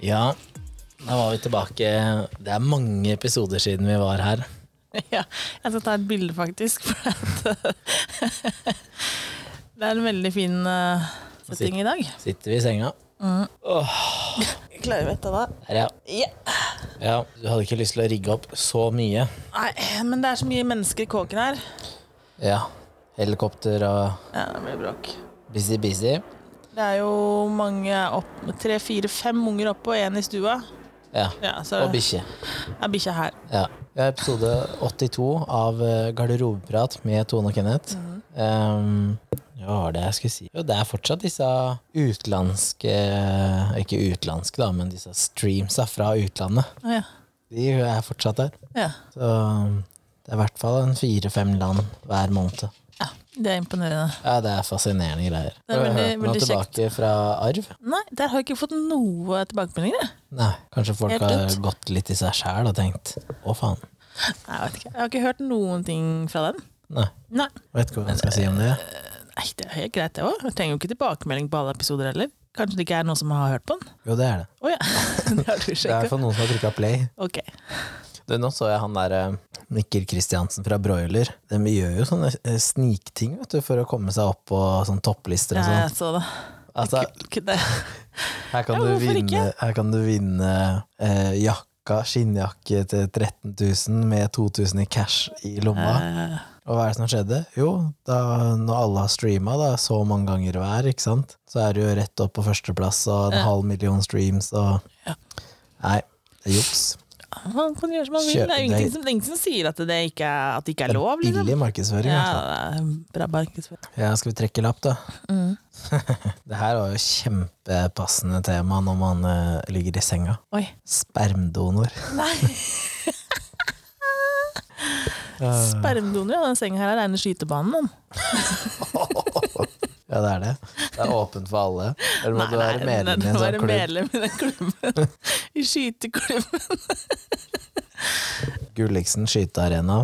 Ja, da var vi tilbake. Det er mange episoder siden vi var her. Ja, jeg skal ta et bilde, faktisk. Det er en veldig fin uh, setting i dag. Sitter vi i senga. Klarer vi dette da? Her, ja. Yeah. ja. Du hadde ikke lyst til å rigge opp så mye. Nei, men det er så mye mennesker i kåken her. Ja. Helikopter og Ja, det blir bråk. busy, busy. Det er jo mange opp, tre, fire, fem unger oppe og én i stua. Ja. Ja, så Og bikkje. er bikkje her. Ja. Vi har episode 82 av eh, Garderobeprat med Tone og Kenneth. Um, hva var det jeg skulle si? Jo, det er fortsatt disse utenlandske Ikke utenlandske, da, men disse streamsa fra utlandet. Oh, ja. De er fortsatt der. ja. Så det er i hvert fall en fire-fem land hver måned. Det er imponerende. Ja, det er fascinerende greier. Det er veldig- Har du hørt noe tilbake fra arv? Nei, der har jeg ikke fått noe tilbakemeldinger. Nei, kanskje folk har gått litt i seg sjæl og tenkt å faen. Nei, Jeg vet ikke. Jeg har ikke hørt noen ting fra den. Nei, Nei, vet ikke hva jeg skal si om det. Nei det er helt greit, det òg. Jeg trenger jo ikke tilbakemelding på alle episoder heller. Kanskje det ikke er noen som har hørt på den? Jo, det er det. Oh, ja. det Det er fall noen som har trykka play. Ok. Du, nå så jeg han der eh, Mikkel Kristiansen fra Broiler. De gjør jo sånne eh, snikting vet du, for å komme seg opp på sånn topplister og Ja, sånn. jeg så det. Altså, det. her kan, Ja, du vinne, her kan du vinne eh, jakka, skinnjakke til 13 000 med 2000 i cash i lomma. Eh, Og hva er det som skjedde? Jo, da, når alle har streama da, så mange ganger hver, ikke sant? så er det jo rett opp på førsteplass og en Ja. halv million streams og Ja. Nei, det er juks. Man kan gjøre som man vil. Det er ingenting som, det ingen som sier at det ikke er, at det ikke er lov. Liksom. Billig markedsføring. Ja, bra markedsføring. Ja, skal vi trekke lapp, da? Mm. det her var jo kjempepassende tema når man uh, ligger i senga. Oi. Spermdonor. Nei. Spermdonor, ja. Den senga her er reine skytebanen. Den. Ja, det er det. Det er åpent for alle. Eller må du være nei, medlem i en sånn klubb? medlem i den klubben. I skyteklubben. Gulliksen skytearena.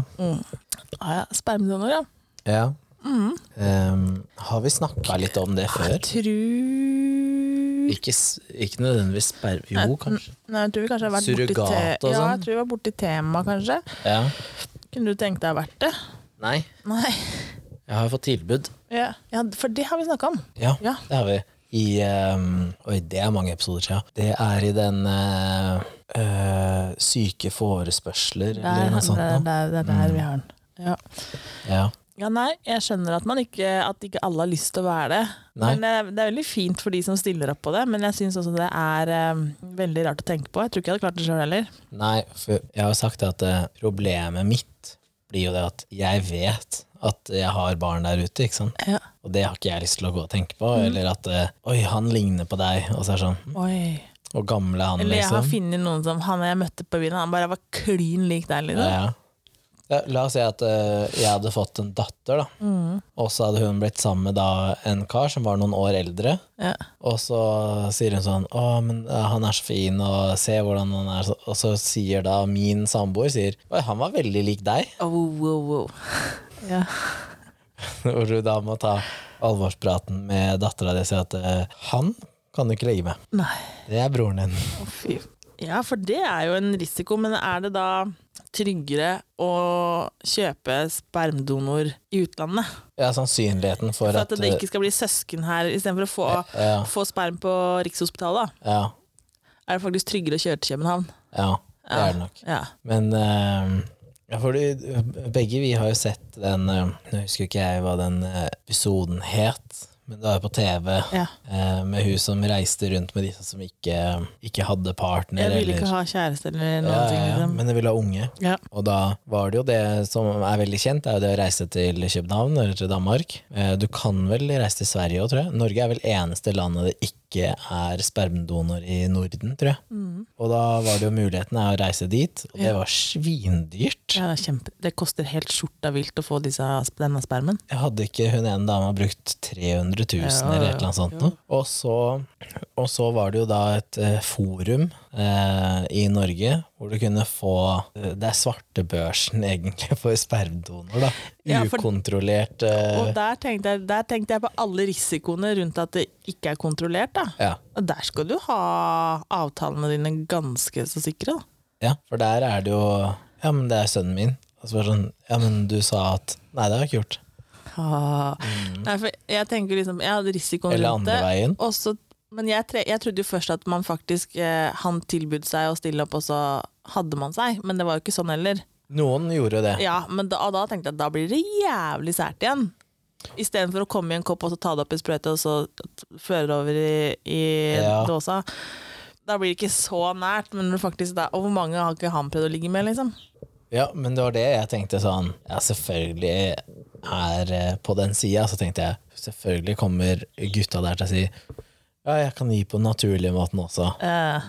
Ah, ja. Spermdonor, ja. Ja. Mm. Um, har vi snakka litt om det før? Jeg Tror Ikke, ikke nødvendigvis sperm... Jo, kanskje. Nei, jeg tror vi kanskje har vært borti Surrogat te og Ja, sånn? jeg tror vi var borti temaet, kanskje. Ja. Kunne du tenkt deg å vært det? Nei, Nei. Jeg har fått tilbud. Ja, ja for det har vi snakka om. Ja, Ja. det har vi. I um, Oi, det er mange episoder siden. Det er i den uh, eh, Syke forespørsler, Der, eller noe sånt. det, er der, er der vi har den. Ja. Ja. ja, nei, jeg skjønner at, man ikke, at ikke alle har lyst til å være det. Nei. Men det, det er veldig fint for de som stiller opp på det, men jeg syns også det er um, veldig rart å tenke på. Jeg tror ikke jeg hadde klart det sjøl heller. Nei, for jeg har sagt at uh, problemet mitt blir jo det at jeg vet at jeg har barn der ute, ikke sant? Ja. Og det har ikke jeg lyst til å gå og tenke på. Mm. Eller at eh, oi, han ligner på deg, og så er det sånn Oi. Og gammel er han, Eller jeg har liksom? funnet noen som han jeg møtte på byen, han bare var klin lik deg. Liksom. Ja, ja. La oss si at uh, jeg hadde fått en datter, da. Mm. Og så hadde hun blitt sammen med da en kar som var noen år eldre. Ja. Og så sier hun sånn 'Å, men eh, han er så fin, og se hvordan han er'. Og så sier da min samboer sier 'Oi, han var veldig lik deg'. Oh, wow, wow. Ja. Hvor du da må ta alvorspraten med dattera di og si at uh, 'han kan du ikke ligge med'. Nei. Det er broren din. Oh. Ja, for det er jo en risiko, men er det da tryggere å kjøpe spermdonor i utlandet? Ja, sannsynligheten for, For at at, det ikke skal bli søsken her, istedenfor å få, ja, få sperm på Rikshospitalet? ja, Er det faktisk tryggere å kjøre til København? ja, det er det nok. Ja. Men uh, ja, for begge vi har jo sett den uh, Nå husker ikke jeg hva den eh, episoden het, men det var på TV ja. eh, med hun som reiste rundt med disse som ikke, ikke hadde partner. Jeg ville ikke eller, ha kjæreste eller noen ja, ting. Liksom. men jeg ville ha unge. Ja. Og da var det jo det som er veldig kjent, det er jo det å reise til København eller til Danmark. Eh, Du kan vel reise til Sverige òg, tror jeg. Norge er vel eneste landet det ikke er spermdonor i Norden, tror jeg. Mm. Og da var det jo muligheten å reise dit, og det var svindyrt. Ja, det, det koster helt skjorta vilt å få disse, denne spermen. Jeg hadde ikke hun ene dama brukt 300 000 Ja, eller et eller annet sånt noe. Og så Og så var det jo da et eh, forum eh, i Norge hvor du kunne få eh, Det er svartebørsen egentlig for spermdonor, da. Ja, for- Ukontrollert eh, Og der tenkte, jeg, der tenkte jeg på alle risikoene rundt at det ikke er kontrollert. da. ja. Og der skal du ha avtalene dine ganske så sikre. da. ja, for der er det jo Ja, men det er sønnen min. Og så var det sånn Ja, men du sa at Nei, det har jeg ikke gjort. Ah. Nei, for jeg tenker liksom, jeg hadde risikoen Eller rundt andre det. veien. Og så- men jeg, tre, jeg trodde jo først at man faktisk eh, Han tilbød seg å stille opp, og så hadde man seg. Men det var jo ikke sånn heller. Noen gjorde jo det. Ja, men da, da tenkte jeg at da blir det jævlig sært igjen. Istedenfor å komme i en kopp og så ta det opp i sprøyte og så føre det over i, i Ja. dåsa. Da blir det ikke så nært, men faktisk da, og hvor mange har ikke han prøvd å ligge med, liksom? Ja, men det var det jeg tenkte sånn Ja, selvfølgelig er eh, på den sida, så tenkte jeg selvfølgelig kommer gutta der til å si ja, jeg kan gi på den naturlige måten også. Uh,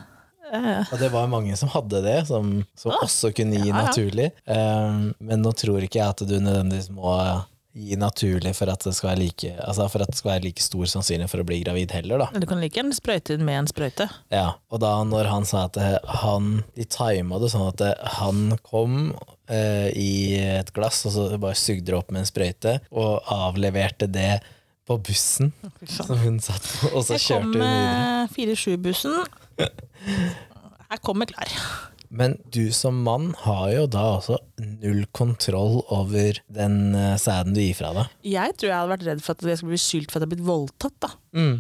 uh. Og det var mange som hadde det, som, som også kunne gi Ja, naturlig. Um, men nå tror ikke jeg at du nødvendigvis må gi naturlig for at det skal være like, altså for at det skal være like stor sannsynlighet for å bli gravid heller, da. du kan like gjerne sprøyte inn med en sprøyte. Ja, og da når han sa at eh, han De tima det sånn at eh, han kom eh, i et glass, og så bare sugde det opp med en sprøyte, og avleverte det på bussen som hun satt på, og så Jeg kjørte kom hun videre. med 4-7-bussen. Jeg kommer klar. Men du som mann har jo da også null kontroll over den eh, sæden du gir fra deg. Jeg tror jeg hadde vært redd for at jeg skulle bli skyldt for at jeg hadde blitt voldtatt. da. Mm.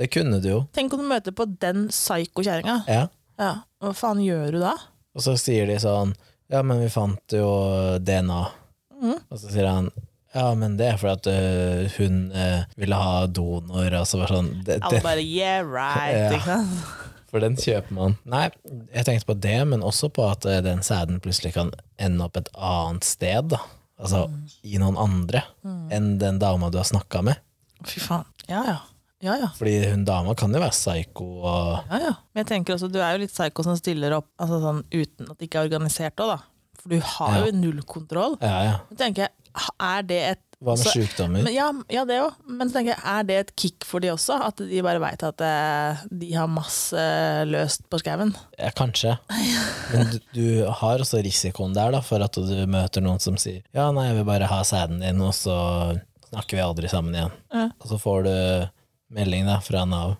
Det kunne du jo. Tenk om du møter på den psyko-kjerringa. Ja. Ja. Hva faen gjør du da? Og så sier de sånn Ja, men vi fant jo DNA. Mm. Og så sier han ja, men det er fordi at øh, hun øh, ville ha donor, og så var sånn det, Alle bare yeah, right. Ja. Ikke sant? For den kjøper man. Nei, jeg tenkte på det, men også på at øh, den sæden plutselig kan ende opp et annet sted. da Altså Mm. i noen andre enn den dama du har snakka med. Fy faen. Ja ja. Ja ja. Fordi hun dama kan jo være psyko og ja, ja. Men jeg tenker også, du er jo litt psyko som stiller opp altså sånn, uten at det ikke er organisert òg, da. For du har Ja. jo null kontroll. Ja, ja. Så tenker jeg, er det et Hva med sykdommer? men, ja, ja, det òg. Men så tenker jeg, er det et kick for de også? At de bare veit at eh, de har masse løst på skauen? Ja, kanskje. Men du, du har også risikoen der, da, for at du møter noen som sier ja, nei, jeg vil bare ha sæden din, og så snakker vi aldri sammen igjen. Ja. Og så får du melding da fra Nav.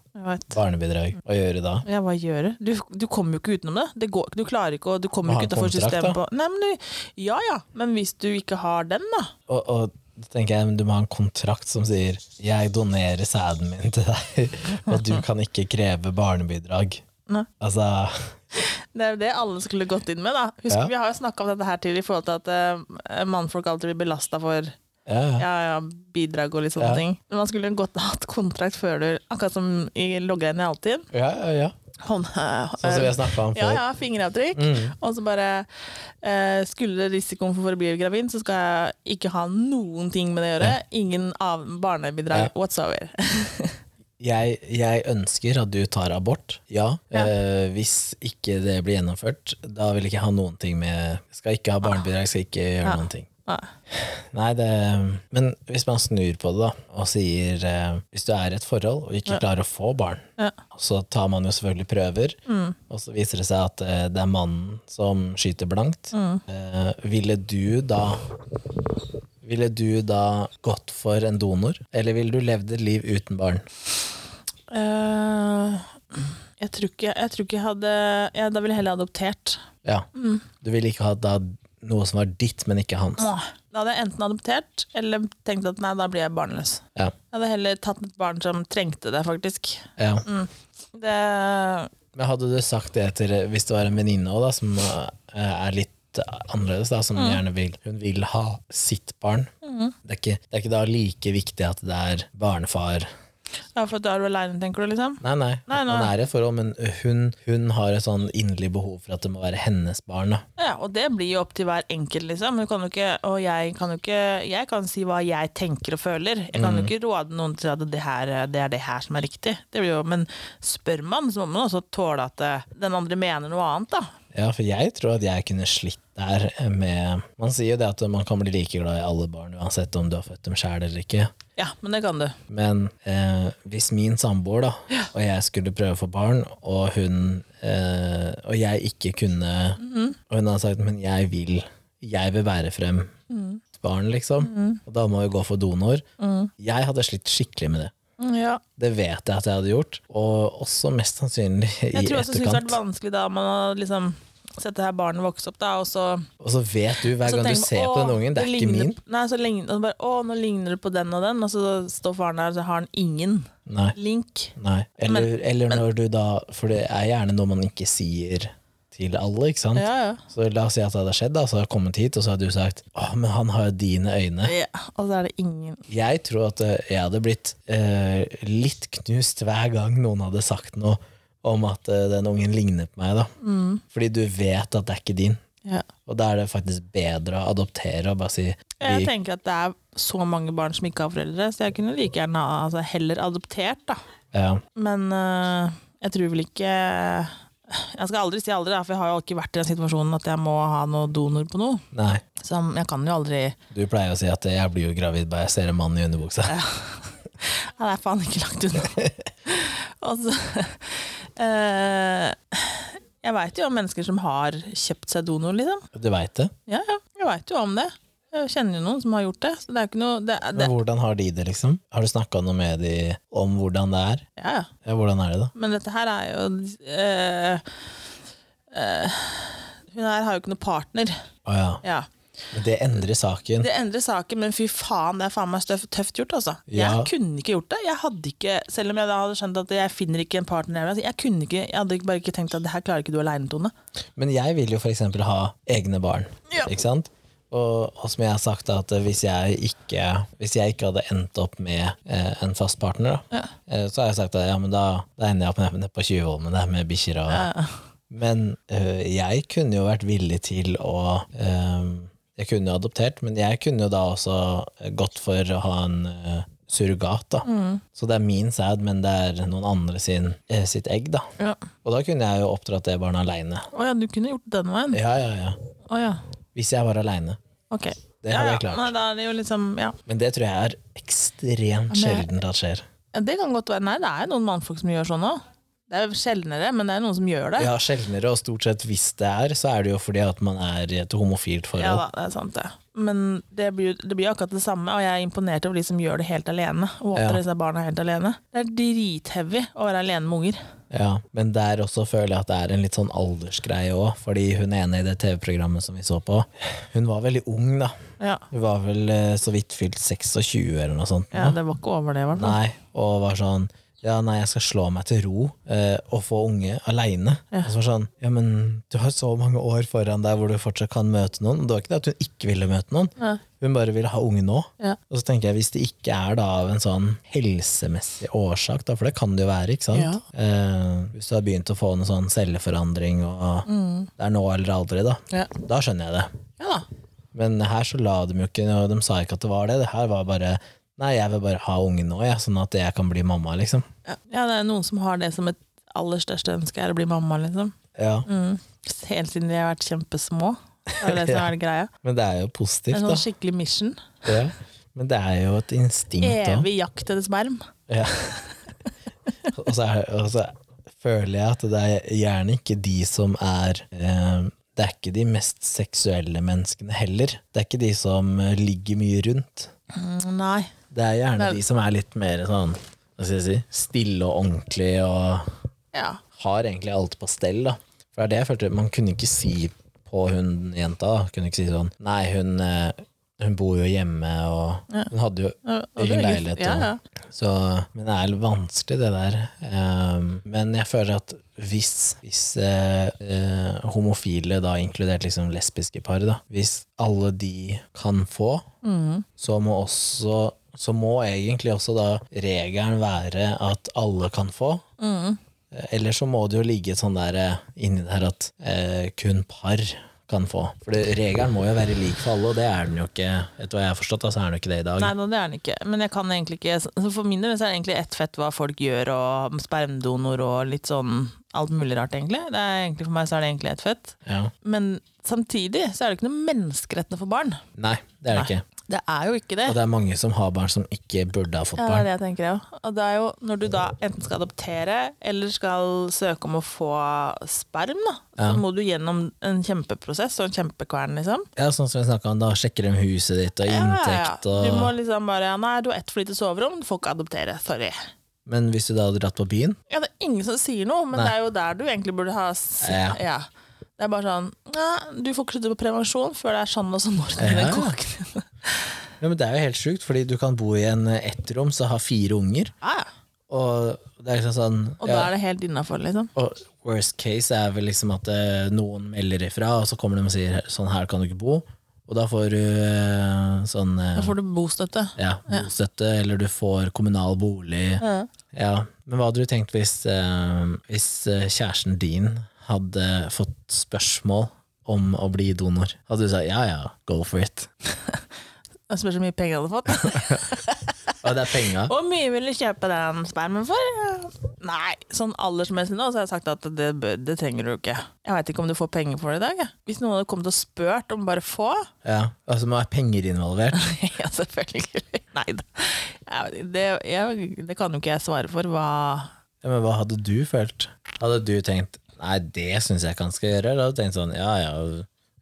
Barnebidrag. Hva gjør du da? Ja, hva gjør du? Du, kommer jo ikke utenom det. det går, du klarer ikke å Du kommer ikke utenfor å få en kontrakt, system da. på Nei, men du, Ja ja, men hvis du ikke har den, da? Og, og da tenker jeg du må ha en kontrakt som sier jeg donerer sæden min til deg, og du kan ikke kreve barnebidrag. Nei. Altså Det er jo det alle skulle gått inn med, da. Husk, Ja. Vi har jo snakka om dette her til i forhold til at uh, mannfolk alltid blir belasta for Ja, ja. ja, ja, bidrag og litt sånne Ja. ting. Men man skulle godt hatt kontrakt før du Akkurat som i logga inn i Altinn. ja, ja, ja. Hånd, Sånn som vi har snakka om ja, før. ja, fingeravtrykk. Mm. Og så bare eh, Skulle risikoen for å bli gravid, så skal jeg ikke ha noen ting med det å gjøre. Ingen av barnebidrag Ja. whatsoever. Jeg, jeg ønsker at du tar abort, ja. Ja. Eh, hvis ikke det blir gjennomført, da vil jeg ikke ha noen ting med Skal ikke ha barnebidrag, skal ikke gjøre Ja. noen ting. Nei. Nei, det Men hvis man snur på det, da, og sier eh, Hvis du er i et forhold og ikke Ja. klarer å få barn, Ja. så tar man jo selvfølgelig prøver, Mm. og så viser det seg at eh, det er mannen som skyter blankt. Mm. Eh, ville du da Ville du da gått for en donor, eller ville du levd et liv uten barn? Uh, jeg, tror ikke, jeg tror ikke jeg hadde ja, Da ville jeg heller adoptert. Ja. Mm. Du ville ikke hatt da noe som var ditt, men ikke hans. Åh, Da hadde jeg enten adoptert eller tenkt at nei, da blir jeg barnløs. Ja. Jeg hadde heller tatt et barn som trengte det, faktisk. Ja. Det Men hadde du sagt det til hvis det var en venninne også, som eh, er litt annerledes, da, som gjerne vil Hun vil ha sitt barn. Det, er ikke, det er ikke da like viktig at det er barnefar. Ja, for da er du aleine, tenker du, liksom? Nei, nei, Nei, nei. han er i et forhold, men hun, hun har et sånn inderlig behov for at det må være hennes barn. Da. Ja, og det blir jo opp til hver enkelt, liksom. Du kan jo ikke, og jeg kan jo ikke Jeg kan si hva jeg tenker og føler. Jeg kan jo ikke råde noen til at det, her, det er det her som er riktig. Det blir jo, men spør man, så må man også tåle at eh, den andre mener noe annet, da. Ja, for jeg tror at jeg kunne slitt der med Man sier jo det at man kan bli like glad i alle barn uansett om du har født dem sjæl eller ikke. Ja, men det kan du. Men eh, hvis min samboer da, og jeg skulle prøve å få barn, og hun eh, Og jeg ikke kunne Og hun hadde sagt men jeg vil Jeg vil bære frem mm. barn, liksom. Og da må vi gå for donor. Jeg hadde slitt skikkelig med det. Ja. Det vet jeg at jeg hadde gjort, og også mest sannsynlig i etterkant. Jeg tror også det det har vært vanskelig da man har liksom sett det her barnet vokse opp, da, og så Og så vet du hver gang du ser på den ungen, det er ikke min. Nei, så ligner, og bare, å, nå ligner det på den og den, og så står faren der, og så har han ingen Nei. link. Nei. Eller, eller når du da For det er gjerne noe man ikke sier til alle, ikke sant? Ja, ja. Så la oss si at det hadde skjedd, da, så hadde jeg kommet hit, og så hadde du sagt Å, men han har jo dine øyne. ja. Og så er det ingen Jeg tror at eh, jeg hadde blitt eh, litt knust hver gang noen hadde sagt noe om at eh, den ungen ligner på meg, da. Mm. Fordi du vet at det er ikke din. ja. Og da er det faktisk bedre å adoptere og bare si Jeg tenker at det er så mange barn som ikke har foreldre, så jeg kunne like gjerne altså, heller adoptert, da. ja, Men øh, jeg tror vel ikke Jeg skal aldri si aldri, for jeg har jo ikke vært i den situasjonen at jeg må ha noe donor på noe. Nei. Så jeg kan jo aldri Du pleier å si at jeg blir jo gravid bare jeg ser en mann i underbuksa. Ja, det er faen ikke langt unna. Og så øh, Jeg veit jo om mennesker som har kjøpt seg donor, liksom. Du veit det? Ja, ja, jeg veit jo om det. Jeg kjenner jo noen som har gjort det. Så det er ikke noe det, det, Men hvordan har de det, liksom? Har du snakka noe med de om hvordan det er? Ja, ja. Ja, hvordan er det, da? Men dette her er jo øh, øh, Hun her har jo ikke noen partner. Å ja. Ja. Men det endrer saken. Det endrer saken, men fy faen, det er faen meg tøft gjort, altså. Ja. Jeg kunne ikke gjort det. Jeg hadde ikke, selv om jeg da hadde skjønt at jeg finner ikke en partner jeg Jeg kunne ikke, jeg hadde bare ikke tenkt at det her klarer ikke du aleine, Tone. Men jeg vil jo eksempel ha egne barn, Ja. ikke sant? Og, og som jeg har sagt, at hvis jeg ikke, hvis jeg ikke hadde endt opp med eh, en fast partner, da, Ja. eh, så har jeg sagt at ja, men da, da ender jeg opp med på Tjuvholmen med bikkjer og Ja. Men øh, jeg kunne jo vært villig til å øh, Jeg kunne jo adoptert, men jeg kunne jo da også gått for å ha en øh, surrogat, da. Mm. Så det er min sæd, men det er noen andre sin, eh, sitt egg, da. Ja. Og da kunne jeg jo oppdratt det barnet aleine. Å ja, du kunne gjort den veien? Ja, ja, ja. Å ja. Hvis jeg var aleine. Ok. Det ja, hadde ja. jeg klart. Nei, da er det jo liksom Ja. Men det tror jeg er ekstremt sjelden sjeldent at skjer. Ja, Det kan godt være. Nei, det er noen mannfolk som gjør sånn òg. Det er sjeldnere, men det er noen som gjør det. Ja, sjeldnere, og stort sett hvis det er, så er det jo fordi at man er i et homofilt Ja forhold. da, det er sant det. Men det blir, det blir akkurat det samme, og jeg er imponert over de som gjør det helt alene. Og Ja. oppdrar disse barna helt alene. Det er drithevig å være alene med unger. Ja, men der også føler jeg at det er en litt sånn aldersgreie òg, fordi hun ene i det TV-programmet som vi så på, hun var veldig ung, da. Ja. Hun var vel eh, så vidt fylt 26 eller noe sånt. ja, det var ikke over det, i hvert fall. Nei, og var sånn ja, nei, jeg skal slå meg til ro eh, og få unge aleine. Ja. Og så var det sånn, ja, men du har så mange år foran deg hvor du fortsatt kan møte noen. Det var ikke det at hun ikke ville møte noen, Ja. hun bare ville ha unge nå. Ja. Og så tenker jeg, hvis det ikke er da av en sånn helsemessig årsak, da, for det kan det jo være, ikke sant? Eh, hvis du har begynt å få noe sånn celleforandring, og det er nå eller aldri, da, Ja. da skjønner jeg det. ja da. Men her så la de jo ikke De sa ikke at det var det. Det her var bare Nei, jeg vil bare ha ungen nå, ja, sånn at jeg kan bli mamma, liksom. Ja. ja, det er noen som har det som et aller største ønske, er å bli mamma, liksom. Ja, Mm. Helt siden de har vært kjempesmå. Det er det som er det greia. Men det er jo Det positivt, er da. sånn skikkelig mission. Ja. Men det er jo et instinkt òg. Evig jakt etter sperm. Ja. og, så er- og så føler jeg at det er gjerne ikke de som er eh, Det er ikke de mest seksuelle menneskene heller. Det er ikke de som eh, ligger mye rundt. Mm, nei. Det er gjerne de som er litt mer sånn hva skal jeg si, stille og ordentlig og Ja. har egentlig alt på stell. da. For det er det jeg følte, Man kunne ikke si på hun jenta da, kunne ikke si sånn Nei, hun, eh, hun bor jo hjemme, og Ja. hun hadde jo er egen leilighet. Ja, og- Så, men det er vanskelig, det der. Um, men jeg føler at hvis, hvis uh, uh, homofile, da inkludert liksom lesbiske par, da, hvis alle de kan få, Mm. så må også så må egentlig også da regelen være at alle kan få. Mm. Eller så må det jo ligge sånn der eh, inni der at eh, kun par kan få. For regelen må jo være lik for alle, og det er den jo ikke. Etter hva jeg har forstått, så er den jo ikke det i dag. Nei, no, det er den ikke. Men jeg kan egentlig ikke så For min del så er det egentlig ett fett hva folk gjør, og spermdonor og litt sånn alt mulig rart, egentlig. Det er egentlig For meg så er det egentlig ett fett. Ja. Men samtidig så er det ikke noe menneskerettene for barn. Nei, det er det Nei. ikke. Det er jo ikke det. Og det er mange som har barn som ikke burde ha fått barn. Ja, det er det jeg tenker òg. Og det er jo når du da enten skal adoptere eller skal søke om å få sperm, da, Ja. så må du gjennom en kjempeprosess og en kjempekvern, liksom. Ja, sånn som vi snakka om, da sjekker de huset ditt og inntekt og Du må liksom bare Nei, du har ett for lite soverom, du får ikke adoptere. Sorry. Men hvis du da hadde dratt på byen Ja, det er ingen som sier noe, men Nei. det er jo der du egentlig burde ha Ja. ja. Det er bare sånn ja, Du får ikke slutte på prevensjon før det er sånn og sånn år Ja, den ja. Ja, men Det er jo helt sjukt, fordi du kan bo i en ettrom som har fire unger. Ah, ja. Og det er liksom sånn Og ja, da er det helt innafor, liksom. og Worst case er vel liksom at eh, noen melder ifra, og så kommer de og sier sånn her kan du ikke bo. Og da får du eh, sånn eh, Da får du bostøtte. ja, bostøtte, eller du får kommunal bolig. Ja. Ja, Men hva hadde du tenkt hvis, eh, hvis eh, kjæresten din hadde fått spørsmål om å bli donor? Hadde du sagt ja ja, go for it? Det spørs hvor mye penger jeg hadde fått. Og det er penger. Hvor mye vil du kjøpe den spermen for? Nei, sånn aldersmessig nå, så har jeg sagt at det, det trenger du ikke. Jeg veit ikke om du får penger for det i dag. Hvis noen hadde kommet og spurt om bare få Ja, altså må være penger involvert. Ja, selvfølgelig. Nei da. Jeg Det, jeg, det kan jo ikke jeg svare for. Hva Ja, men hva hadde du følt? Hadde du tenkt nei, det syns jeg ikke han skal gjøre? Eller hadde du tenkt sånn ja ja,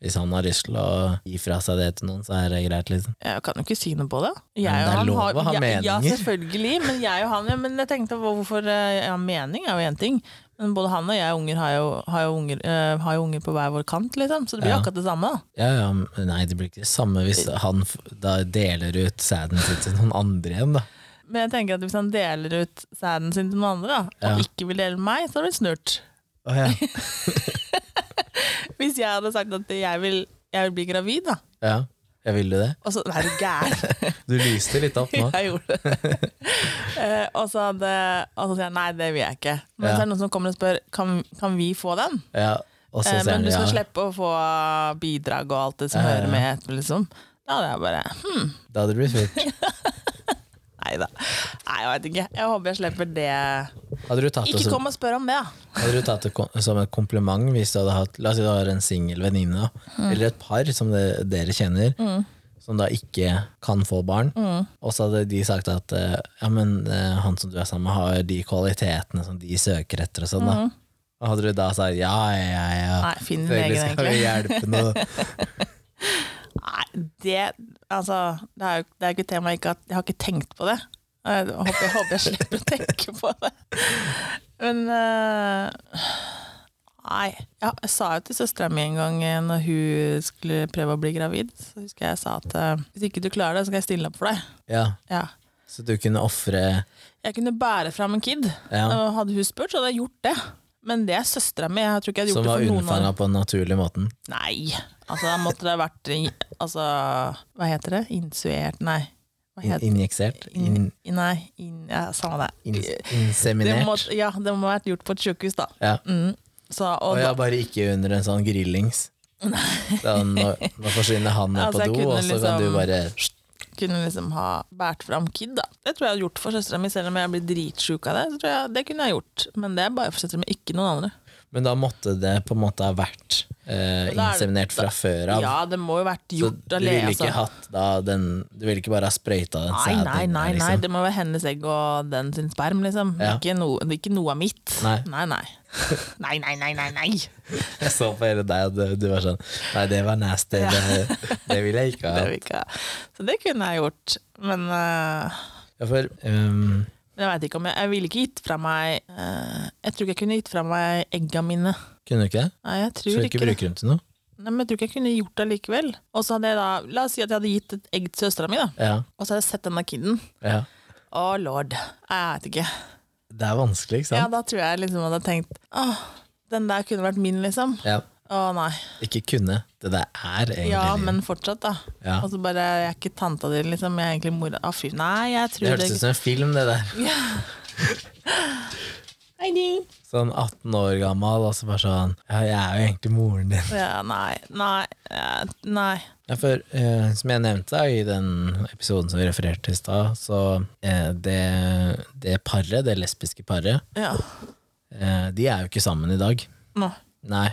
hvis han har lyst til å gi fra seg det til noen, så er det greit, liksom. Jeg kan jo ikke si noe på det. Jeg Men det er han lov har- å ha ja, Ja, selvfølgelig. Men jeg og han ja, Men jeg tenkte hvorfor eh, Ja, mening er jo én ting. Men både han og jeg unger har jo, har jo, unger, uh, har jo unger på hver vår kant, liksom. Så det blir Ja. akkurat det samme. Ja, ja, nei, det blir ikke det samme hvis han da deler ut sæden sin til noen andre igjen, da. Men jeg tenker at hvis han deler ut sæden sin til noen andre, da, og Ja. ikke vil dele med meg, så har det snurt. Oh, ja. Hvis jeg hadde sagt at jeg vil, jeg vil bli gravid, da. ja, jeg ville det. Og så Nei, du gæren? Du lyste litt opp nå. jeg gjorde det. uh, og så hadde Og så sier jeg nei, det vil jeg ikke. Men Ja. så er det noen som kommer og spør kan, kan vi få den. Ja, Eh, men du skal ja. slippe å få bidrag og alt det som hører med. Liksom. Da hadde jeg bare hm, Da hadde du blitt fint. Nei da. Nei, jeg vet ikke. Jeg håper jeg slipper det. Hadde du tatt det Ikke kom og spør om det, da. hadde du tatt det som et kompliment hvis du hadde hatt La oss si du har en singel venninne, Mm. eller et par som det, dere kjenner, som da ikke kan få barn, Mm. og så hadde de sagt at eh, ja, men eh, han som du er sammen med, har de kvalitetene som de søker etter, og sånn, da. Og hadde du da sagt ja, ja, ja, ja. Mm. Nei, finn din egentlig. egen, skal vi hjelpe noe. Nei, det Altså, det er det er ikke et tema jeg ikke har Jeg har ikke tenkt på det. Jeg håper jeg, håper jeg slipper å tenke på det. Men uh, Nei. Ja, jeg sa jo til søstera mi en gang eh, når hun skulle prøve å bli gravid, så husker jeg jeg sa at uh, hvis ikke du klarer det, så skal jeg stille opp for deg. Ja, Ja. så du kunne ofre Jeg kunne bære fram en kid. ja, Og hadde hun spurt, så hadde jeg gjort det. Men det er søstera mi. Jeg tror ikke jeg hadde som gjort var det for noen unnfanga av på den naturlige måten. Nei. Altså, da måtte det ha vært Altså, hva heter det? Insuert Nei. Injeksert? In, In, nei, in, ja, samme det. in, Det inseminert? må, ja, det må ha vært gjort på et sjukehus, da. Ja. Mm. Så, og Og ja, bare ikke under en sånn grillings. Da, nå, nå forsvinner han ned Altså, på do, og så kan du liksom- bare da kunne liksom ha båret fram kid, da. Det tror jeg jeg hadde gjort for søstera mi, selv om jeg blir dritsjuk av det. Så tror jeg, det kunne jeg gjort. Men det er bare for søstera mi, ikke noen andre. Men da måtte det på en måte ha vært eh, er inseminert fra før av. Ja, det må jo vært så gjort du av ville ikke altså. Du ville ikke bare ha sprøyta den sæden? nei, nei, nei, liksom. det må være hennes egg og den sin sperm, liksom. Ja. Ikke, noe, ikke noe av mitt. Nei. nei. Nei, nei, nei, nei, nei, nei. Jeg så på hele deg, og du, du var sånn Nei, det var nasty. Ja. Det, det ville jeg ikke Det ha. vil. Så det kunne jeg gjort. Men uh... Ja, for um, jeg vet ikke om jeg Jeg ville ikke gitt fra meg øh, Jeg tror ikke jeg kunne gitt fra meg egga mine. Kunne du ikke det? Nei, jeg tror Så du ikke, ikke bruker dem til noe? Nei, men jeg tror ikke jeg kunne gjort det likevel. Og så hadde jeg da La oss si at jeg hadde gitt et egg til søstera mi, da. Ja. Og så hadde jeg sett denne kiden. ja. Å lord. Jeg vet ikke. Det er vanskelig, ikke sant? Ja, da tror jeg liksom hadde tenkt Åh, den der kunne vært min, liksom. Ja. Å nei. Ikke kunne. Det er egentlig Ja, men fortsatt, da. Ja. Så bare Jeg er ikke tanta di, liksom. Jeg er egentlig mora. ah, fy. Nei, jeg tror det, hørtes ut som en film, det der. Ja. Sånn 18 år gammel, og så bare sånn Ja, jeg er jo egentlig moren din. Ja, nei, nei, eh, nei. Ja, for eh, som jeg nevnte da, i den episoden som vi refererte til i stad, så eh, det, det paret, det lesbiske paret, Ja. eh, de er jo ikke sammen i dag. Nå. Nei.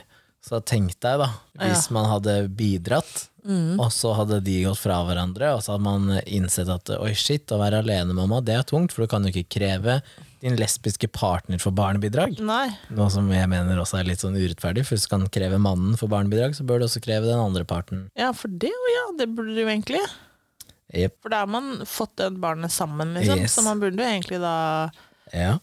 Så tenk deg, da, hvis man hadde bidratt, og så hadde de gått fra hverandre, og så hadde man innsett at oi, shit, å være alene, mamma, det er tungt, for du kan jo ikke kreve din lesbiske partner for barnebidrag. Nei. Noe som jeg mener også er litt sånn urettferdig, for hvis du kan kreve mannen for barnebidrag, så bør du også kreve den andre parten. Ja, for det jo, ja. Det burde du jo egentlig. Yep. For da har man fått det barnet sammen, liksom. Yes. Så man burde jo egentlig da Ja.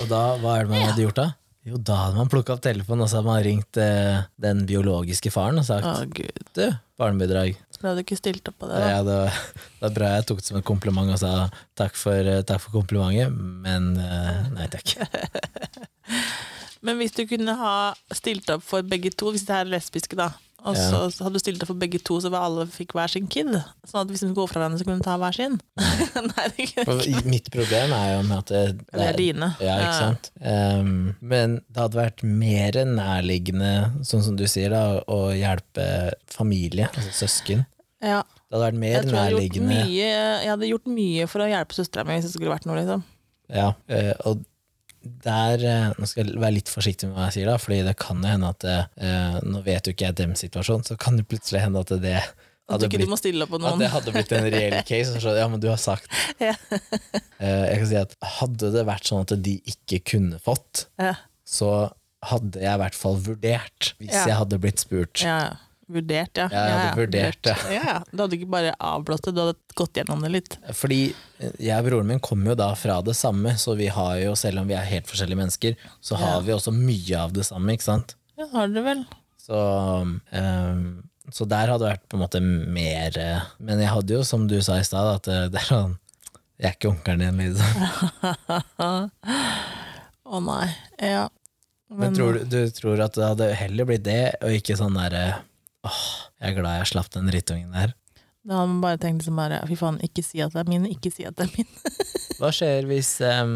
Og da, hva er det man hadde gjort da? Jo, da hadde man plukka opp telefonen, og så hadde man ringt eh, den biologiske faren og sagt Å, gud. du, barnebidrag. Du hadde ikke stilt opp på det, da. Ja, det, var, det var bra jeg tok det som en kompliment og sa takk for, eh, takk for komplimentet, men eh, nei takk. Men hvis du kunne ha stilt opp for begge to, hvis det her er lesbiske, da, og Ja. så så hadde du stilt det for begge to, så alle fikk hver sin kid, sånn at hvis de går fra hverandre, så kunne de ta hver sin? Nei, det kunne For mitt problem er jo med at det, Det er dine. Ja, ikke sant? Um, men det hadde vært mer nærliggende, sånn som du sier, da, å hjelpe familie, altså søsken. Ja. Det hadde vært mer Jeg nærliggende. jeg mye, jeg hadde gjort mye for å hjelpe søstera mi hvis det skulle vært noe, liksom. Ja, eh, og der eh, Nå skal jeg være litt forsiktig med hva jeg sier, da, fordi det kan jo hende at eh, Nå vet jo ikke jeg dems situasjon, så kan det plutselig hende at det hadde blitt At det hadde blitt en reell case. Så, ja, men du har sagt Ja. Eh, Jeg kan si at Hadde det vært sånn at de ikke kunne fått, Ja. så hadde jeg i hvert fall vurdert, hvis Ja. jeg hadde blitt spurt. Ja, ja. Vurdert, ja. Jeg hadde vurdert det. Ja, ja. Du hadde ikke bare avblåst det, du hadde gått gjennom det litt. Fordi eh, jeg og broren min kommer jo da fra det samme, så vi har jo, selv om vi er helt forskjellige mennesker, så har Ja. vi også mye av det samme, ikke sant? Ja, har du vel. Så, um, så der hadde det vært på en måte mer eh, Men jeg hadde jo, som du sa i stad, at eh, det er sånn Jeg er ikke onkelen din, liksom. Å nei. Ja. Men tror du, du tror at det hadde heller blitt det, og ikke sånn derre Åh, jeg er glad jeg slapp den drittungen der. Da hadde man bare tenkt liksom bare fy faen, ikke si at det er min, ikke si at det er min. Hva skjer hvis um,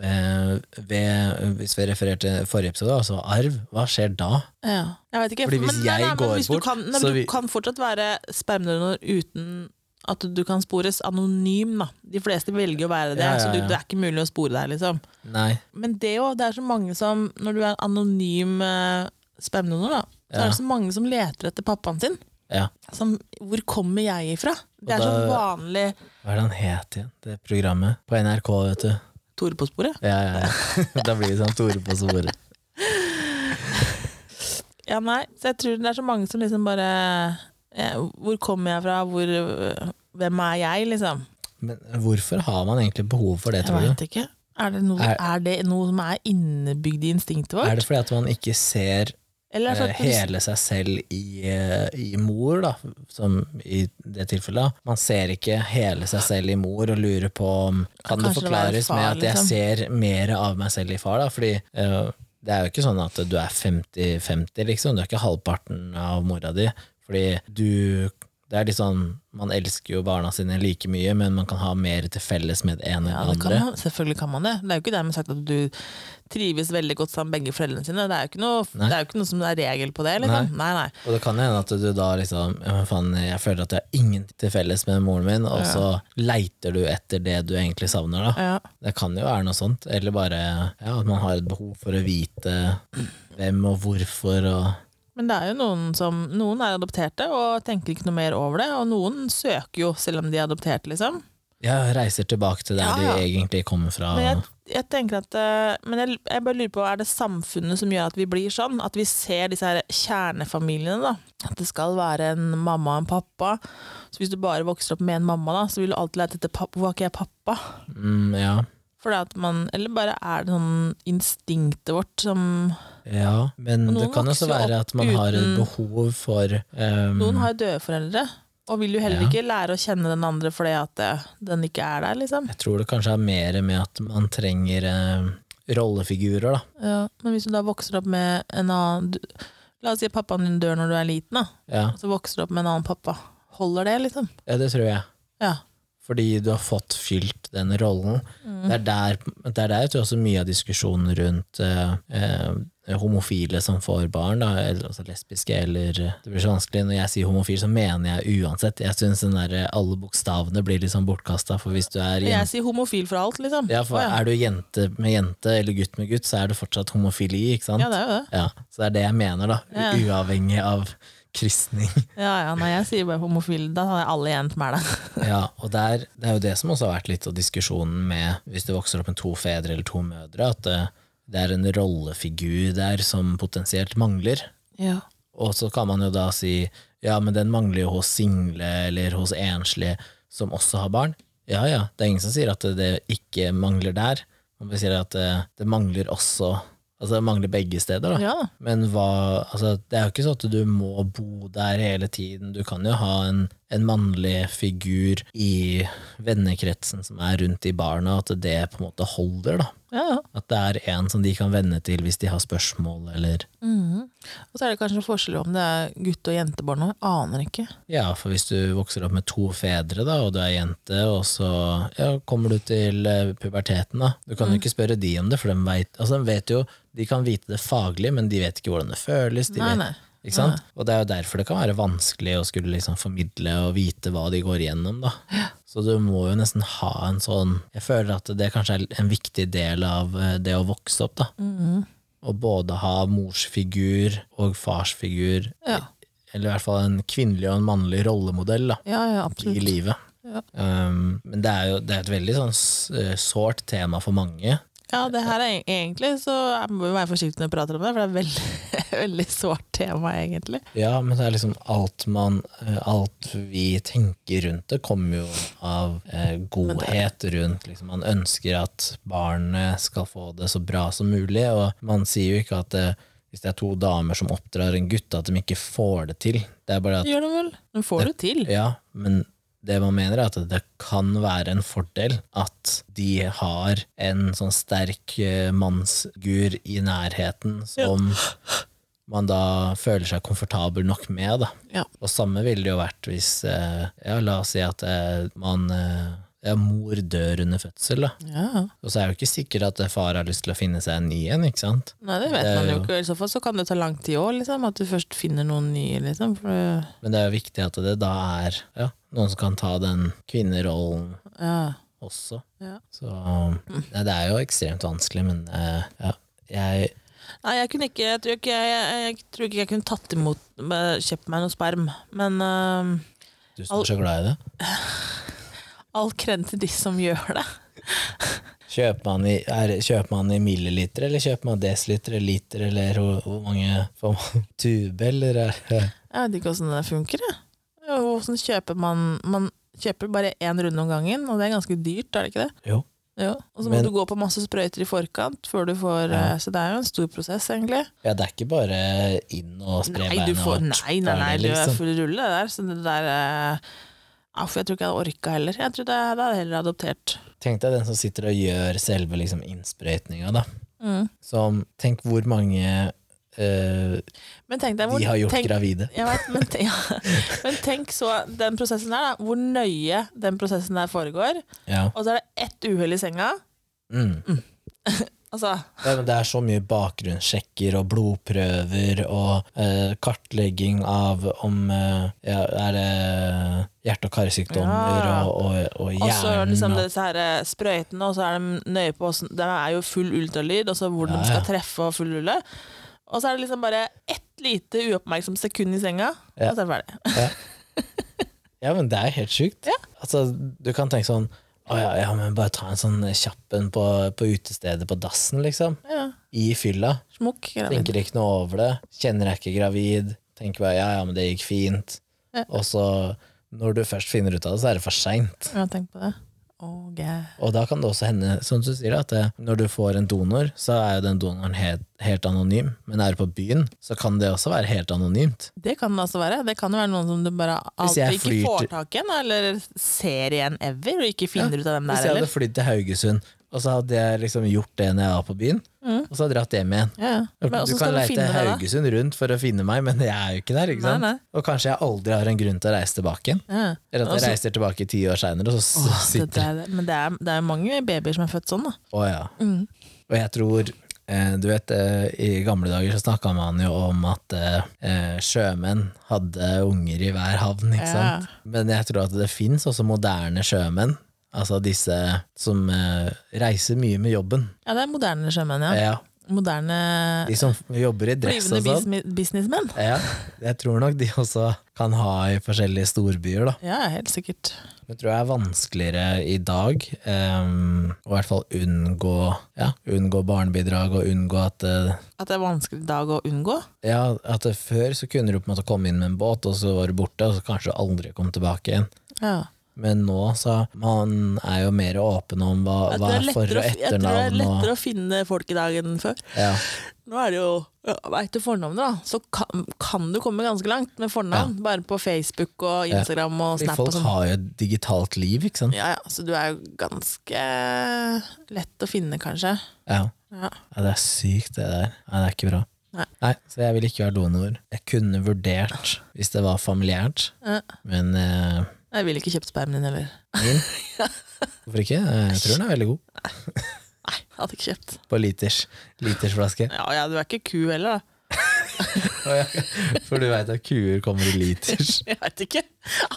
eh, ved, Hvis vi refererte til forrige episode, altså arv, hva skjer da? Ja. Jeg vet ikke. Fordi hvis jeg men går hvis du bort, kan, nei, så men vi- Du kan fortsatt være spermdonor uten at du kan spores anonym, da. De fleste velger å være det, Ja, ja, så du, det er ikke mulig å spore deg, liksom. Nei. Men det jo, det er så mange som Når du er anonym eh, spermdonor, da, så er det så mange som leter etter pappaen sin. Ja. Som, hvor kommer jeg ifra? Det er så vanlig Hva er det han het igjen, det programmet? På NRK, vet du. Tore på sporet. Ja, ja, ja. Da blir det sånn Tore på sporet. Ja, nei, så jeg tror det er så mange som liksom bare eh, Hvor kommer jeg fra? Hvor, hvem er jeg, liksom? Men hvorfor har man egentlig behov for det, Jeg tror du? veit ikke. Er det, noe, Er- er det noe som er innebygd i instinktet vårt? Er det fordi at man ikke ser Eller det eh, sånn hele seg selv i, eh, i mor, da, som i det tilfellet? Man ser ikke hele seg selv i mor og lurer på om Kan det forklares far, med at jeg liksom? ser mer av meg selv i far, da? Fordi uh, det er jo ikke sånn at du er 50-50, liksom. Du er ikke halvparten av mora di. Fordi du Det er litt sånn Man elsker jo barna sine like mye, men man kan ha mer til felles med det ene ja, enn det andre. kan selvfølgelig kan man det. Det er jo ikke dermed sagt at du trives veldig godt sammen med begge foreldrene sine. Det er jo ikke noe, det er jo ikke noe som er regel på det. Liksom. Nei. nei, Og det kan hende at du da liksom ja, faen, Jeg føler at jeg har ingen til felles med moren min, og så leiter du etter det du egentlig savner. da Ja. Det kan jo være noe sånt. Eller bare ja, at man har et behov for å vite hvem og hvorfor. Og, Men det er jo noen som Noen er adopterte og tenker ikke noe mer over det, og noen søker jo selv om de er adoptert, liksom. ja, reiser tilbake til der Ja, ja. de egentlig kommer fra. Men jeg, jeg tenker at eh, Men jeg, jeg bare lurer på, er det samfunnet som gjør at vi blir sånn? At vi ser disse her kjernefamiliene, da. At det skal være en mamma og en pappa. Så hvis du bare vokser opp med en mamma, da, så vil du alltid lete etter pappa. Hvor er ikke jeg pappa? Mm, ja. Fordi at man, eller bare er det sånn instinktet vårt som ja, men det kan også være at man har et behov for um, Noen har døde foreldre, og vil jo heller Ja. ikke lære å kjenne den andre fordi at det, den ikke er der, liksom. Jeg tror det kanskje er mer med at man trenger eh, rollefigurer, da. Ja, men hvis du da vokser opp med en annen La oss si at pappaen din dør når du er liten, da. Ja, Og så vokser du opp med en annen pappa. Holder det, liksom? ja det tror jeg. Ja. Fordi du har fått fylt den rollen. Det, er der, det er der jeg tror også mye av diskusjonen rundt eh, eh, homofile som får barn, da, eller altså lesbiske, eller Det blir så vanskelig. Når jeg sier homofil, så mener jeg uansett. Jeg syns alle bokstavene blir sånn bortkasta, for hvis du er Jeg sier homofil for alt, liksom. ja, for er du jente med jente eller gutt med gutt, så er du fortsatt homofili, ikke sant? ja, det er jo det. Ja, så det er det jeg mener, da. Uavhengig av kristning. Ja, ja, Når jeg sier bare homofil, da har jeg alle igjen med det. Ja, og der, det er jo det som også har vært litt av diskusjonen med hvis du vokser opp med to fedre eller to mødre, at det, det er en rollefigur der som potensielt mangler. Ja. Og så kan man jo da si ja, men den mangler jo hos single eller hos enslige som også har barn. Ja ja, det er ingen som sier at det, det ikke mangler der. Man sier at det, det mangler også Altså det mangler begge steder, da. ja. Men hva Altså, det er jo ikke sånn at du må bo der hele tiden. Du kan jo ha en, en mannlig figur i vennekretsen som er rundt i barna, at det på en måte holder, da. ja, ja. At det er en som de kan vende til hvis de har spørsmål, eller mm. Og så er det kanskje forskjell om det er gutt- og jentebarn nå. Aner ikke. Ja, for hvis du vokser opp med to fedre, da, og du er jente, og så ja, kommer du til eh, puberteten, da. Du kan jo ikke spørre de om det, for de vet, altså, de vet jo De kan vite det faglig, men de vet ikke hvordan det føles. De Nei, vet, nei. Ikke sant? Og det er jo derfor det kan være vanskelig å skulle liksom formidle og vite hva de går igjennom. Da. Så du må jo nesten ha en sånn Jeg føler at det kanskje er en viktig del av eh, det å vokse opp. da. Mm. Å både ha morsfigur og farsfigur, Ja. eller i hvert fall en kvinnelig og en mannlig rollemodell da, Ja, ja, i livet. Ja. Um, men det er jo det er et veldig sånn eh, sårt tema for mange. Ja, det her er egentlig så jeg må være forsiktig når jeg prater om det, for det er et veldig, veldig sårt tema, egentlig. Ja, men det er liksom alt man eh, Alt vi tenker rundt det, kommer jo av eh, godhet rundt liksom, Man ønsker at barnet skal få det så bra som mulig, og man sier jo ikke at det, hvis det er to damer som oppdrar en gutt, at de ikke får det til. Det er bare at Gjør det vel? De får det til? Ja, men det man mener er at det kan være en fordel at de har en sånn sterk eh, mannsgur i nærheten som man da føler seg komfortabel nok med. Ja. Og samme ville det jo vært hvis eh, ja, La oss si at eh, man ja, mor dør under fødsel, da. Ja. Og så er det jo ikke sikkert at far har lyst til å finne seg en ny en, ikke sant? Nei, det vet Det man jo- ikke. I så fall så kan det ta lang tid òg, liksom. At du først finner noen nye, liksom. For, Men det er jo viktig at det da er ja, noen som kan ta den kvinnerollen ja. også. Ja. Så nei, det er jo ekstremt vanskelig, men uh, ja, jeg Nei, jeg kunne ikke Jeg tror ikke jeg, jeg, tror ikke jeg kunne tatt imot Kjøpt meg noe sperm. Men uh, Du som er så glad i det. all kred til de som gjør det. Kjøper man, i, er, kjøper man i milliliter, eller kjøper man desiliter eller liter, eller hvor, hvor mange får man tube, eller er Jeg vet ikke åssen det funker, jeg. Ja, Åssen kjøper man Man kjøper bare én runde om gangen, og det er ganske dyrt, er det ikke det? Jo. Jo. Og så må Men- du gå på masse sprøyter i forkant før du får Ja. eh, Så det er jo en stor prosess, egentlig. Ja, det er ikke bare inn og spre beina og nei, nei, nei, du er liksom. full rulle der. Så det der ja, for Jeg tror ikke jeg hadde orka heller. Jeg tror det, det hadde heller adoptert. Tenk deg den som sitter og gjør selve liksom, innsprøytninga, da. Mm. Som, tenk hvor mange Men tenk deg de har gjort tenk, gravide. vet, men, tenk, ja. men tenk så den prosessen der, da. Hvor nøye den prosessen der foregår. Ja. Og så er det ett uhell i senga. Mm. Altså, Ja, men det er så mye bakgrunnssjekker og blodprøver og uh, kartlegging av om uh, ja, Er det hjerte- og karsykdommer Ja. og, og, og og så det liksom disse her sprøytene, og så er de nøye på åssen Det er jo full ultralyd, og så hvor Ja, de skal treffe og full rulle. Og så er det liksom bare ett lite uoppmerksomt sekund i senga, Ja. og så er det ferdig. Ja, men det er helt sjukt. Altså, du kan tenke sånn Å ja, ja, men bare ta en sånn kjapp en på, på utestedet på dassen, liksom. Ja. I fylla. Smuk. Tenker ikke noe over det. Kjenner jeg ikke gravid. Tenker bare ja, ja, men det gikk fint. Ja. Og så, når du først finner ut av det, så er det for seint. Ja, tenk på det. Oh. Og da kan det også hende, som du sier, at det, når du får en donor, så er jo den donoren helt, helt anonym. Men er du på byen, så kan det også være helt anonymt. Det kan det også være. Det kan jo være noen som du bare Hvis alltid ikke får tak i, eller ser igjen ever, og ikke finner ut av hvem det Hvis er jeg hadde flydd til Haugesund, og så hadde jeg liksom gjort det når jeg var på byen, og så hadde jeg dratt hjem igjen. Ja, ja. Men Du kan leite. Haugesund rundt for å finne meg, men jeg er jo ikke der. ikke? Nei, nei. Og kanskje jeg aldri har en grunn til å reise tilbake igjen. Ja. Eller at jeg også... reiser tilbake ti år seinere, og så Åh, sitter det der, men det er, det er mange babyer som er født sånn, da. Å ja. Mm. Og jeg tror eh, Du vet, eh, i gamle dager så snakka man jo om at eh, sjømenn hadde unger i hver havn, ikke Ja. sant? Men jeg tror at det fins også moderne sjømenn. Altså disse som eh, reiser mye med jobben. Ja, det er moderne sjømenn, ja. Ja. Moderne De som jobber i dress og sånn. business- businessmenn. Ja, jeg tror nok de også kan ha i forskjellige storbyer, da. Ja, helt sikkert. Det tror jeg er vanskeligere i dag um, å i hvert fall unngå, ja, unngå barnebidrag og unngå at uh, At det er vanskelig i dag å unngå. Ja, at før så kunne du på en måte komme inn med en båt, og så var du borte, og så kanskje du aldri kom tilbake igjen. Ja. Men nå så man er jo mer åpen om hva, hva er for- og etternavn. jeg tror det er. Og, lettere å finne folk i dag enn før. ja, Nå er det jo ja, Veit du fornavnet, da, så kan, kan du komme ganske langt med fornavn. Bare på Facebook og Instagram og fordi Snap og folk sånn. har jo et digitalt liv, ikke sant? Ja, ja, så du er jo ganske lett å finne, kanskje. Ja. Ja. ja, det er sykt det der. Nei, det er ikke bra. Nei. så jeg vil ikke være donor. Jeg kunne vurdert hvis det var familiært, Ja. men eh, Jeg ville ikke kjøpt spermen din heller. min Hvorfor ikke? Jeg tror den er veldig god. Nei, jeg hadde ikke kjøpt. På liters, litersflaske. Ja, ja, du er ikke ku heller, da. For du veit at kuer kommer i liters. Jeg veit ikke.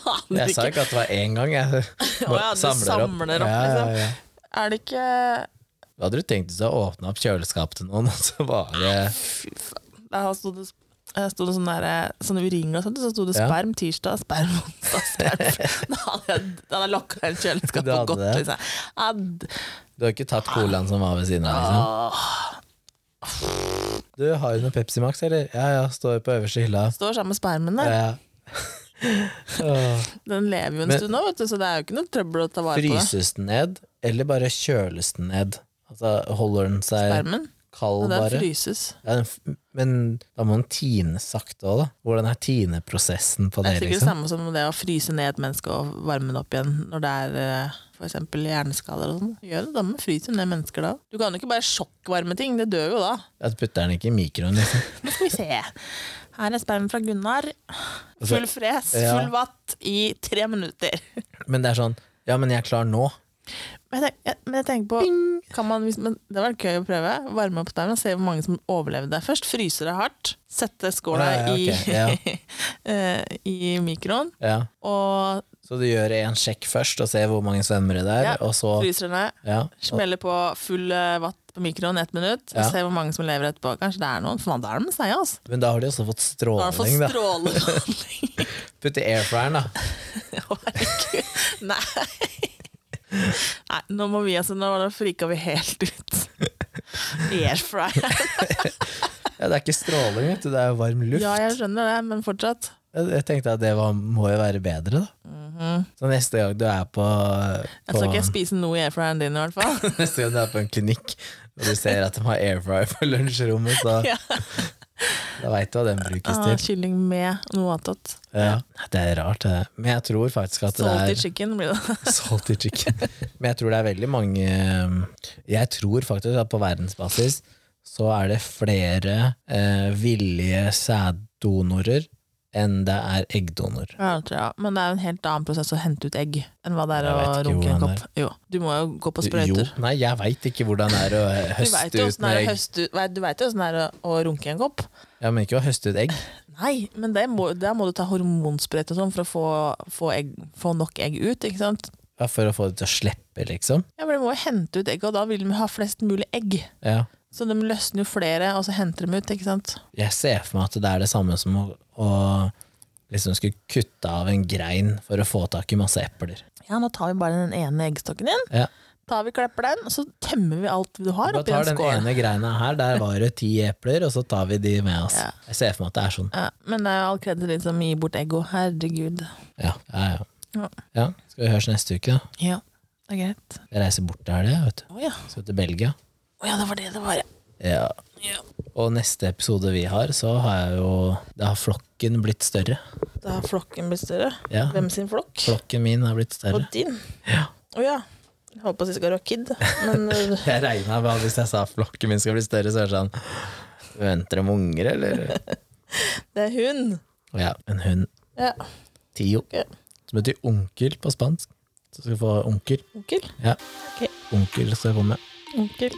Aner Jeg sa ikke. ikke at det var én gang. Jeg oh, ja, du samler opp, ja, ja, liksom. ja. Er det ikke Hva hadde du tenkt hvis du åpna opp kjøleskapet til noen, og så var det Fy faen. Der har det, der sto det sånne, der, sånne uringer, og sånt, så sto det sperm tirsdag, sperm onsdag, sperm Da hadde jeg, da hadde jeg lokka inn Du kjøleskapet og gått. Liksom. Ad. Du har ikke tatt colaen som var ved siden av? liksom Du har jo noe Pepsi Max, eller? Ja ja, står på øverste hylla. Står sammen med spermen der. Ja. ja. Den lever jo en Men- stund nå, vet du, så det er jo ikke noe trøbbel å ta vare på. Fryses den ned, eller bare kjøles den ned? Altså Holder den seg Spermen. Kald Og den bare? fryses. Ja, den men da må den tine sakte òg, da. Hvordan er tineprosessen på Det er sikkert det liksom? samme som det å fryse ned et menneske og varme det opp igjen når det er f.eks. for eksempel hjerneskader og sånn. Gjør det da, må fryser jo ned mennesker da. Du kan jo ikke bare sjokkvarme ting, det dør jo da. Ja, Du putter den ikke i mikroen, liksom. Nå skal vi se. Her er spermen fra Gunnar. Full fres, full vatt i tre minutter. Men det er sånn Ja, men jeg er klar nå. Men jeg, jeg, men jeg tenker på kan man, men Det var gøy å prøve. Varme opp der og se hvor mange som overlevde. Først fryse det hardt. Sette skåla Ja, ja, ok, i, eh, i mikroen. Ja. Og Så du gjør en sjekk først og ser hvor mange svømmere det er, Ja, og så fryser det ned. ja, Smeller på full vatt watt på mikroen ett minutt, og Ja. ser hvor mange som lever etterpå. Kanskje det er noen, for da er de seige, altså. Men da har de også fått Da har de fått stråling. Putt i airfryeren, da. Herregud. Nei. Nei, nå må vi altså, nå frika vi helt ut. Airfryer. Ja, det er ikke stråling, vet du. Det er jo varm luft. Ja, jeg skjønner det, men fortsatt. Jeg tenkte at det var, må jo være bedre, da. Så neste gang du er på, Jeg skal ikke spise noe i airfryeren din, i hvert fall. Neste gang du er på en klinikk og du ser at de har airfryer på lunsjrommet, så Ja. Da veit du hva den brukes Ah, til. kylling med noe annet. Ja, det er rart, det. Men jeg tror faktisk at det Salty er chicken blir det. Salty chicken. Men jeg tror det er veldig mange Jeg tror faktisk at på verdensbasis så er det flere eh, villige sæddonorer enn det er eggdonor. Ja, det tror jeg. Men det er jo en helt annen prosess å hente ut egg enn hva det er å runke en kopp. Jo, du må jo gå på sprøyter. Jo, nei, jeg veit ikke hvordan det er å høste ut med egg. høste du vet jo åssen det er å, å runke en kopp. Ja, men ikke å høste ut egg. Nei, men det må, der må du ta hormonsprøyte og sånn for å få, få, egg, få nok egg ut, ikke sant? Ja, for å få det til å slippe, liksom. Ja, men De må jo hente ut egg, og da vil de ha flest mulig egg. Ja. Så de løsner jo flere, og så henter de ut, ikke sant? Jeg ser for meg at det er det samme som å, å liksom skulle kutte av en grein for å få tak i masse epler. Ja, nå tar vi bare den ene eggstokken din, Ja. tar vi klipper den, og så tømmer vi alt du har Bare oppi tar en den ene greina her, der var det ti epler, og så tar vi de med oss. Ja. Jeg ser for meg at det er sånn. Ja, men det er jo all kreditt litt som gir bort eggo. Herregud. Ja, ja, ja. Ja. Skal vi høres neste uke, da? Ja, det er greit. Jeg reiser bort til helga, vet du. Ja. Skal til Belgia. Å ja, det var det det var, ja. Ja. Og neste episode vi har, så har jeg jo Da har flokken blitt større. Da har flokken blitt større. Ja. Hvem sin flokk? Flokken min har blitt større. Og din? Ja. Å ja. Jeg holdt på å si skal du ha kid, men uh, Jeg regna med at hvis jeg sa flokken min skal bli større, så er det sånn Venter de unger, eller? det er hund. Ja, en hund. Ja. Tio. Okay. Som betyr onkel på spansk. Så skal vi få onkel. Onkel. Ja. Ok. Onkel skal komme. Onkel.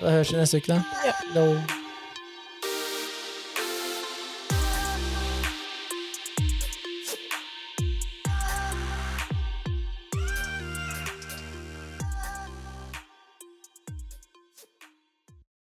Da høres vi neste uke, da. Ja.